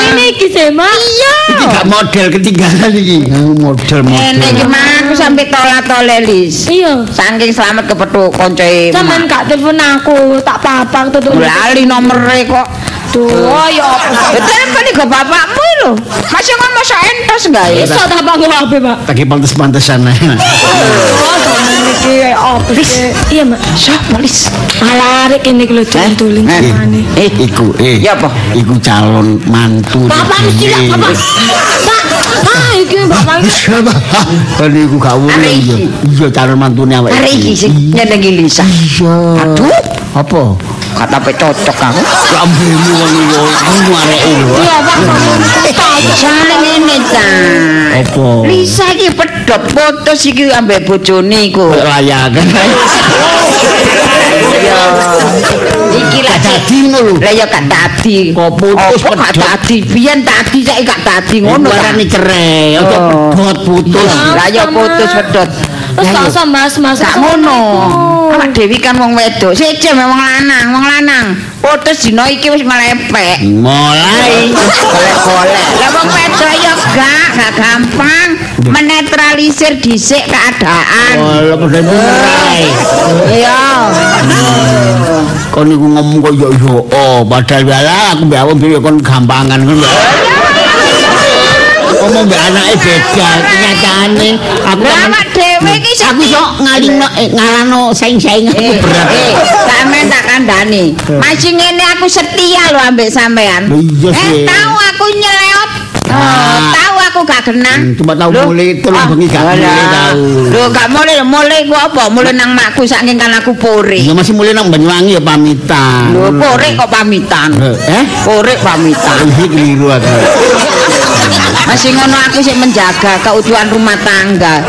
Ini iki sih mah. Iya. Iki gak model ketinggalan iki. Model Ene iki mah aku sampe tolat-tole lis. Iya. Saking selamat kepethuk koncoe. Sampeyan gak telepon aku, tak papang tutup. lali nomere kok. Tuh, oh ya apa? Betul kan iki bapakmu lho. Masih ngomong sok entos gawe. Iso tak bangun HP, Pak. Taki pantes-pantesan ae. Oh, sampeyan iki apa sih? Iya, Mak. Sopo lis? Alarik ini kalau tuling-tuling Eh, samane. eh, iku, eh. Ya apa? Iku calon mantu. Bapak mesti lah, Bapak. Pak, iki Bapak iki. Siapa? Kan iku gak urung Arek iya. iki. Iya calon mantune awake. Hari iki sing nyenengi Lisa. Iya. Aduh. Apa? Kata pe cocok aku. Lambemu wong iku. Kamu arek iku. Iya, Pak. Jane ngene ta. Apa? Lisa iki pedhot putus iki ambek bojone iku. Layakan. Ya. Iki lah Dadi ngono lho. Lah ya gak dadi. Kok putus, Apa gak dadi? Biyen dadi saiki gak dadi ngono. Arane cerai, ojo Oh. pedhot putus. Lah ya putus pedhot. Terus tak usah mas-mas. Gak ngono. Awak Dewi kan wong wedok. Seje wong lanang, wong lanang. Putus dina iki wis melepek. Mulai. *laughs* Golek-golek. Lah wong wedok ya gak, gak gampang menetralisir dhisik keadaan. Oh, padha cerai. Iya. Kon niku ngomong kok yo yo oh, padahal wala aku mbek awak dhewe kon gampangan ngono. Ngomong mbek anake beda kenyataane. Aku awak dhewe iki aku sok ngalino eh, ngalano saing-saing aku Eh, berat. eh, sampean tak kandhani. Masih ngene aku setia lho ambek sampean. Lho Eh, tahu aku nyeleot. Oh, aku gak genah. Hmm, cuma tahu Loh, mulai, ah, bengi gak mulai tahu. Lho, gak mulai, mulai ku apa? Mulai nang makku saking kan aku pore. Ya masih mulai nang Banyuwangi ya pamitan. Lho, pore kok pamitan. Eh? Pore pamitan. Iki keliru aku. Masih ngono aku sih menjaga keutuhan rumah tangga.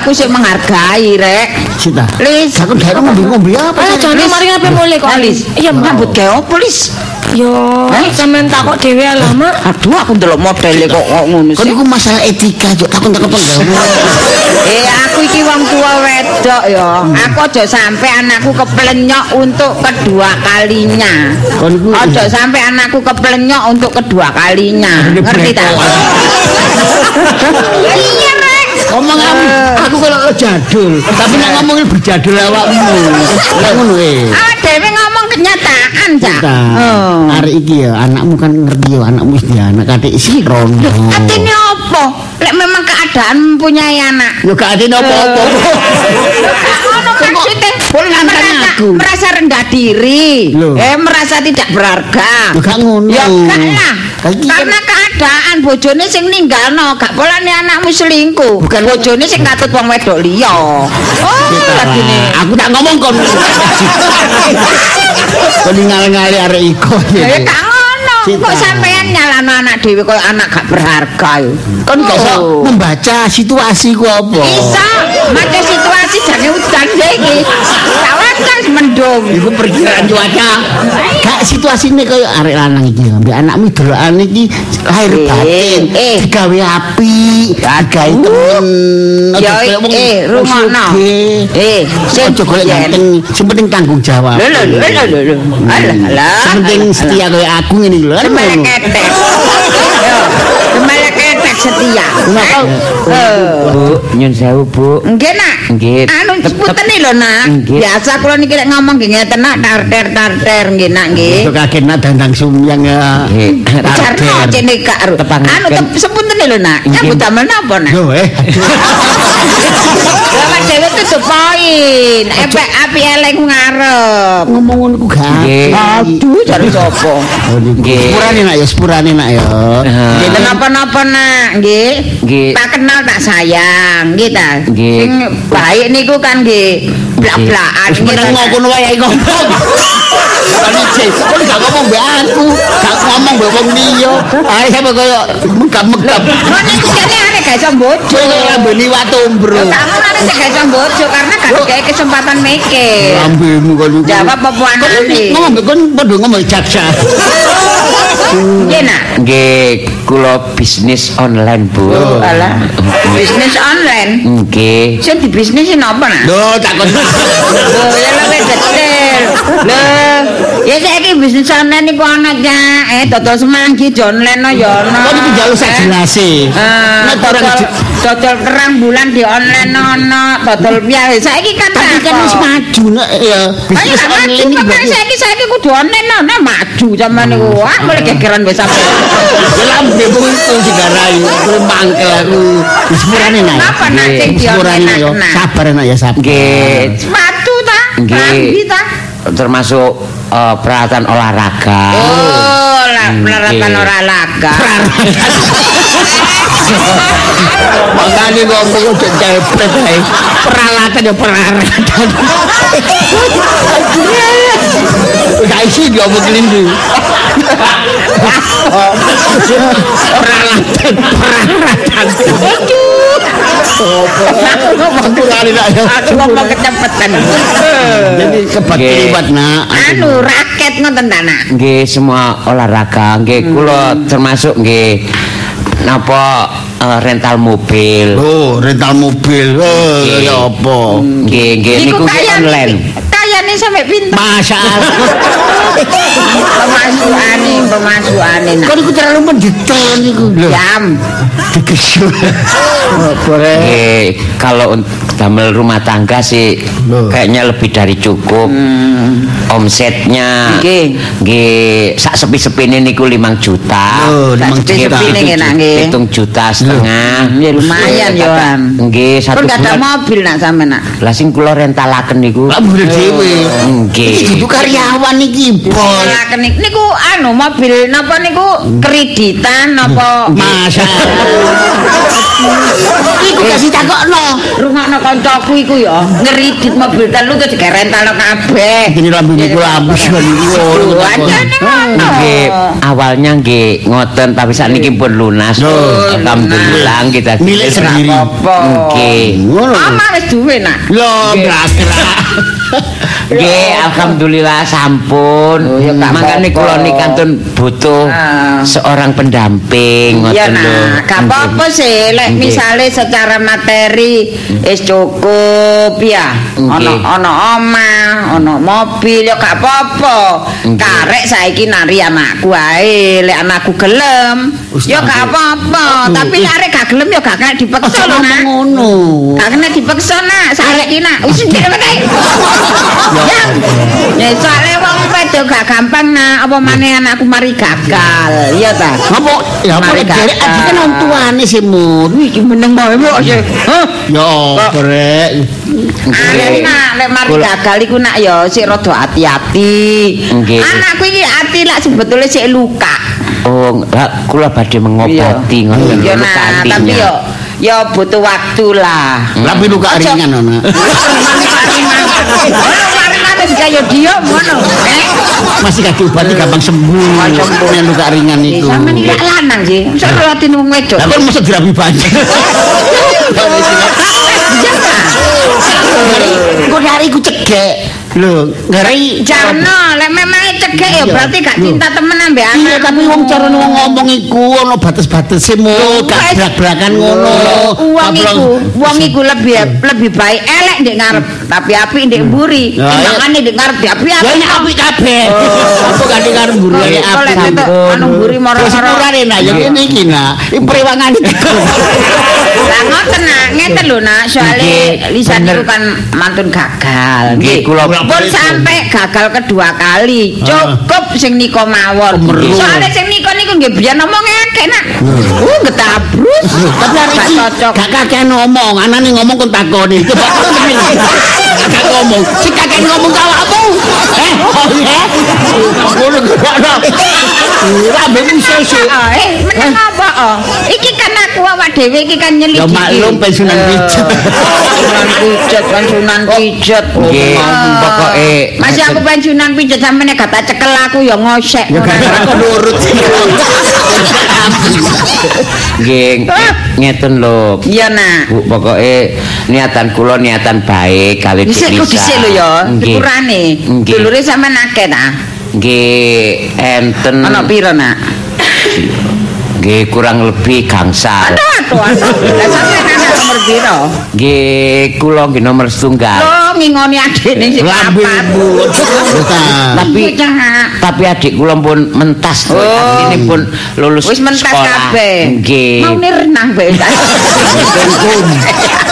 Aku sih menghargai, Rek. Sita. Lis. Aku dari ngombe-ngombe apa? Alah, jangan mari ngapain mulai kok. Lis. Iya, Mak. Nyambut gawe apa, Lis? Yo, Eh? sampean takok dhewe lama. Aduh, aku ndelok modele kok kok ngono Kon sih. iku masalah etika, juk takon-takon penggawe. *laughs* Eh aku iki wong tua wedok ya. Aku aja sampai anakku keplenyok untuk kedua kalinya. Aja sampai anakku keplenyok untuk kedua kalinya. Ngerti tak? *laughs* Iya. Ngomong aku, aku kalau jadul, tapi nek ngomongin berjadul awakmu. Lah ngono eh. Awak dhewe ngomong kenyataan, Cak. Oh. hari iki ya anakmu kan ngerti ya anakmu wis anak kadek isi rondo. Artinya apa? Lek memang keadaan mempunyai anak. Yo gak apa-apa. Maksudnya merasa, aku. merasa rendah diri, Loh. eh merasa tidak berharga. Gak ngono. Ya gak lah. Iki kan- Karena keadaan bojone sing ninggalno, gak polane anakmu selingkuh. Bukan- bojone sing katut wong wedok liya. Oh, lagi nih. Aku tak ngomong kon. Kon ngal-ngali arek iko. Ya gak. Cita. Kok sampean nyalano anak dhewe koyo anak gak berharga yo. Kon gak iso Oh. membaca situasi ku apa. Bisa, maca situasi udan deh iki. Kawan kan mendung. Iku perkiraan cuaca. Gak situasine koyo arek lanang iki ambek anakmu dolokan iki lahir Eh, batin. eh. Digawe api, digawe temen. Ya, eh, rungokno. sugih. Eh, sing Aja golek biyen. ganteng, sing penting tanggung jawab. Lho lho lho lho lho. Alah alah. Sing penting setia kaya aku ngene lho. kan setia. Nah, Eh. Bu, nyun sewu, Bu. Nggih, Nak. Nggih. Anu sepunten lho, Nak. Biasa kula niki lek ngomong nggih ngeten nak tarter tarter nggih, Nak nggih. Itu kaget nak dandang sumyang ya. Nggih. Carno cene kak. Tepang- Anu sepunten lho, Nak. Nyambut damel napa, Nak? Yo eh. *laughs* Lah dhewe tuh poin. Epek api elek ngarep. Ngomong ngono ku gak. Aduh, jare sapa? Nggih. Sepurane nak ya, sepurane nak ya. Nggih, napa-napa nak, nggih. Nggih. Tak kenal tak sayang, nggih ta. Sing baik niku kan nggih blak-blakan Wis meneng ngono wae ngomong. *laughs* Kali cek, kok gak ngomong mbek aku, gak ngomong mbek wong liya. Ae sampe koyo megap-megap. Niku kene arek gak iso bojo. Kowe lambe liwat ombro. Kamu arek gak iso bojo karena gak dikei kesempatan mikir. Lambemu kon iku. Jawab apa anane? Ngomong mbek kon padha ngomong jaksa. Nggih, nak. Nggih, kula bisnis online, Bu. Alah. Bisnis online. Nggih. Sing dibisnisi napa, nak? Lho, takon. Loh, ya lebih detail. Loh, ya saiki bisnis online iku ana ya. Eh, dodol semanggi di online no ya ono. Kok iki jaluk sak jelase. Eh, Nek orang dodol, dodol kerang bulan di online ono, dodol biasa. Saiki kan tapi kan wis maju nek ya. Ayo Bisnis maju online iki berarti saiki saiki kudu online no, nah maju zaman niku. Wah, mulai gegeran wis sampe. Ya lambe mung itu digarai, kowe mangkel aku. Sepurane nak. Apa nak sing di nak online yo. nak? Sabar nak ya sabar. Nggih. Sepatu ta? Nggih. Rambi ta? Termasuk eh, peralatan olahraga. Oh, lah peralatan olahraga. Makane ngomong kok cepet ae. Peralatan ya peralatan. Gak isi dia omong kelindu. Peralatan, peralatan. Aduh. Nak. Aku ngomong. Jadi nak. Anu raket ngoten ta nak. Nggih, semua olahraga. Nggih, kula termasuk nggih napa eh, rental mobil. Oh, rental mobil. Oh, ya apa? Nggih, nggih niku online. Kayane sampe pinter. Masa *laughs* Pemasukane, pemasukane nak. Kau niku terlalu mendetail niku. Jam. digesul. Boleh. Nggih, kalau damel rumah tangga sih Loh. kayaknya lebih dari cukup. Omsetnya Nggih. nggih sak sepi-sepine niku 5 juta. Oh, Tak 5 sepi-sepi juta. Hitung juta setengah. Ya lumayan yo an. Nggih, satu gak ada mobil nak sampe nak. Lah sing kula rentalaken niku. Lah boleh dhewe. Nggih. Dudu karyawan iki, Bos. Niku anu mobil napa niku kreditan napa Masa. Iku kasih takokno. rungokno kancaku iku ya ngeridit mobil telu terus direntalno kabeh. Ini lambe niku labis kan. Lho, ngono. Nggih, awalnya nggih ngoten tapi sakniki pun lunas. Oh, Alhamdulillah kita Milik sendiri. Nggih. Ngono. Wis duwe nak. Lo gerak-gerak. Nggih, alhamdulillah sampun. Oh, ya gak Makane kula nikantun butuh Ah. seorang pendamping Ya ngoten lho. nah, gak apa-apa sih lek misale secara materi wis cukup ya. Ono ono omah, ono mobil ya gak apa-apa. Karek saiki nari anakku ae, lek anakku gelem ya gak apa-apa. Tapi arek gak gelem ya gak kena dipaksa lho nak. ngono. Gak kena dipaksa nak, saiki nak. Wis ndek meneh. Ya. Ya soalnya wong wedok gak gampang nak, apa maneh anakku mari gagal. Iya ta? Apa? Ya apa derek gagal. adik kan tuane sih. Wih, iki meneng bae kok sih. Hah? Ya rek. Nak, lek mari gagal iku nak ya sik rada. Nggih. Anakku iki ati lak sebetulnya sik luka. Oh, lah kula badhe mengobati ngoten Iya lho nah, tapi yo yo butuh waktu lah. Tapi luka Aja. ringan ana. Mari-mari juga yo dia ngono. Eh, Masih kaki obati gampang sembuh. Nek luka ringan Eh, itu. sampean iki lak lanang sih. Masa latihan wong wedok. Lah kan mesti dirabi banyak. *laughs* Iya ta? Kok dari ku cegek. Lho, ngeri Jarno, lek memang cekek ya berarti gak cinta temen ambek anak. Iya, tapi wong cara wong ngomong iku ana batas-batase mo, gak brak-brakan ngono. Uang Kaplong- iku, uang iku lebih lebih baik elek ndek ngarep, tapi api ndek mburi. Timbangane ndek ngarep di api api. ini apik kabeh. *laughs* Apa gak mburi ya kok lek apik. ketok anu mburi moro-moro. sepurane nah ya ngene iki prewangan iki. *laughs* Lah ngoten nak, ngeten lho nak, soalnya Nggih, Lisa niku kan mantun gagal. Nggih, kula pun sampai gagal kedua kali. Cukup sing nika mawon. Soalnya sing nika niku nggih biyen ngomong akeh nak. Uh getabrus. Tapi Gak iki gak kakek ngomong, anane ngomong kon takoni. *laughs* Gak ngomong. Si kakek ngomong awakmu. Eh, oh ya. Ngono ngono. Rambe sesuk. Ah, eh, meneng apa? Oh, iki kan aku awak dhewe iki kan nyelidiki. Ya maklum pensiunan pijet. Pensiunan pijet, pensiunan pijet. Nggih, pokoke Masih aku pensiunan pijet sampe nek gak tak cekel aku ya ngosek. Ya gara-gara kok nurut. nggih ngeten lho. Iya nak. Bu, pokoke niatan kula niatan baik kali Dhisik kok dhisik lho ya, dikurane. Dulure sampean akeh ta? Nggih, enten Ana pira nak? Nggih kurang lebih gangsal. Aduh, aduh, nomor pira? Nggih, kula nggih nomor setunggal. Lo ngingoni adikne sing Lambe papat. bu. Tapi tapi adik kula pun mentas to. Oh. Ini pun lulus Wis mentas sekolah. kabeh. Nggih. Mau renang *laughs* bae.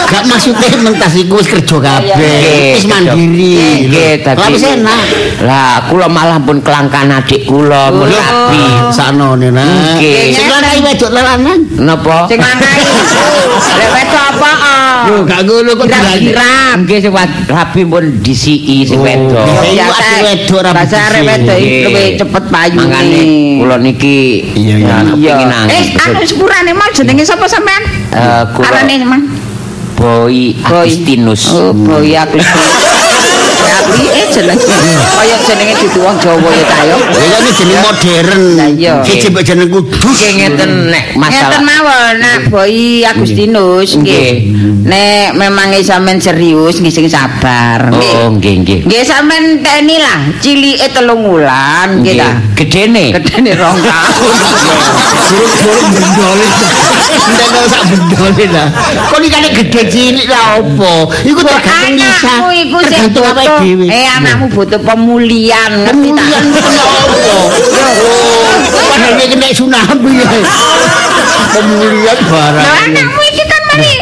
Gak maksudnya mentas iku wis kerja kabeh. Wis mandiri. Nggih, Lah dadi wis enak. Lah, kula malah pun kelangkan adik kula Oh. rapi. Saknone nah. Nggih. Sing lanang wedok lanang. Napa? Sing lanang. *laughs* Lek wedok apa? Yo gak ngono kok. Kira-kira. Nggih sing rapi pun disiki sing Oh, wedok. Iku adik wedok rapi Bahasa arek wedok iki Nggih. luwih cepet payune. Mangane kula niki Iya, iya. ya, kepengin nangis. Eh, anu sepurane mau jenenge sapa sampean? Eh, kula- Arane Mang. Boy Agustinus. Oh, Boy Agustinus. *laughs* Ya piye jenenge? Kaya jenenge dudu wong Jawa ya ta yo. Ya ini jeneng modern. Lah, iya. Siji mbok jeneng kudus. Nggih ngeten nek Ngeten masalah mawon, nak Boy Agustinus nggih. Nek memang sampean serius nggih sing sabar. Oh, nggih nggih. Nggih sampean teni lah, cilike telung wulan nggih ta. Gedene. Gedene rong *laughs* tahun. Burung-burung bendole. Ndek sak bendole lah. Kok iki nek gede cilik lah opo? Iku tergantung. Anakmu iku sing Tergantung. Dhewe. Eh anakmu butuh pemulihan, ngerti ta? *laughs* Opo? Oh, padahal iki kena tsunami. Pemulihan Lah barang. anakmu iki kan mari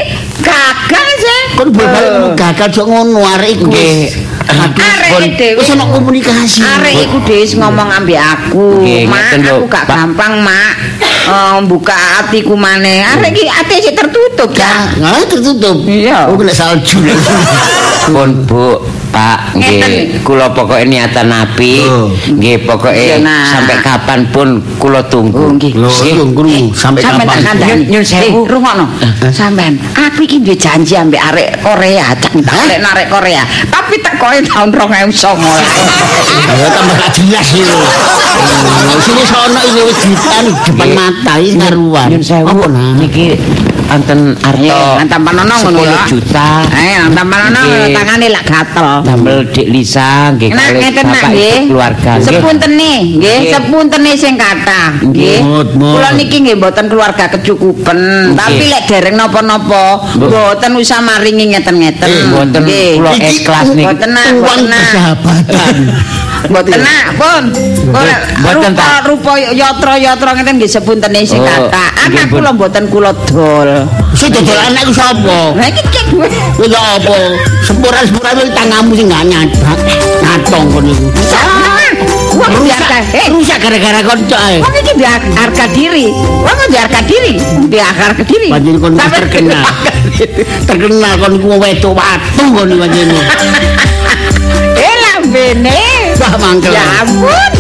gagal sih. Kon bal-bal gagal jok ngono arek iku. Nggih. Arek dhewe. wis ana komunikasi. Arek iku dhewe ngomong ambek aku, Mak, aku gak gampang, Mak. Eh, buka hatiku maneh. Arek iki ati sik tertutup ya. Nah, tertutup. Iya. Oh, kena salju. *laughs* Pun Bu, Pak, nggih kula pokoke niatan api. Oh. Nggih pokoke nah. sampai kapan pun kula tunggu. Oh, nggih. Tunggu sampai Sampeyan tak kapan? Nyun- sewu. Eh, rungokno. Sampeyan, aku iki duwe janji ambek arek Korea, cak tak arek Korea. Tapi tekoe tahun 2009. *laughs* Ya tambah gak jelas iki. *laughs* Sini sono iki wis ditan depan mata iki ngaruan. Nyun sewu niki anten arto ngantam panono ngono 10 ya. juta. Eh, ngantam panono tangane lak gatel. Damel Dik Lisa nggih kalih bapak nggih. ibu keluarga. Nggih. Sepuntene, nggih, sepuntene sing kathah, nggih. Kula niki nggih mboten keluarga kecukupan, tapi lek dereng napa-napa, Mboten. usah maringi ngeten-ngeten. Mboten Nggih. kula ikhlas niki. Mboten Uang persahabatan. *laughs* Mboten nak, pun. Kula Mboten, rupa tak. rupa yatra-yatra ngeten nggih sepuntene sing Oh, kathah. nggih, Anak pun. kula mboten kula dol. Sing dodol anakku sapa? Lah iki duwe. Kuwi apa? Sempuran-sempuran iki tangamu sing gak nyadap. Nyatong kon iku. Wong Rusak, biarkan. Eh, rusak gara-gara konco ae. Wong iki di harga diri. Wong di harga diri, di harga diri. Panjen kon terkenal. *laughs* Terkenal kon iku wedok watu kon iki panjen. Eh lambene. Pak Mangkel. Ya ampun.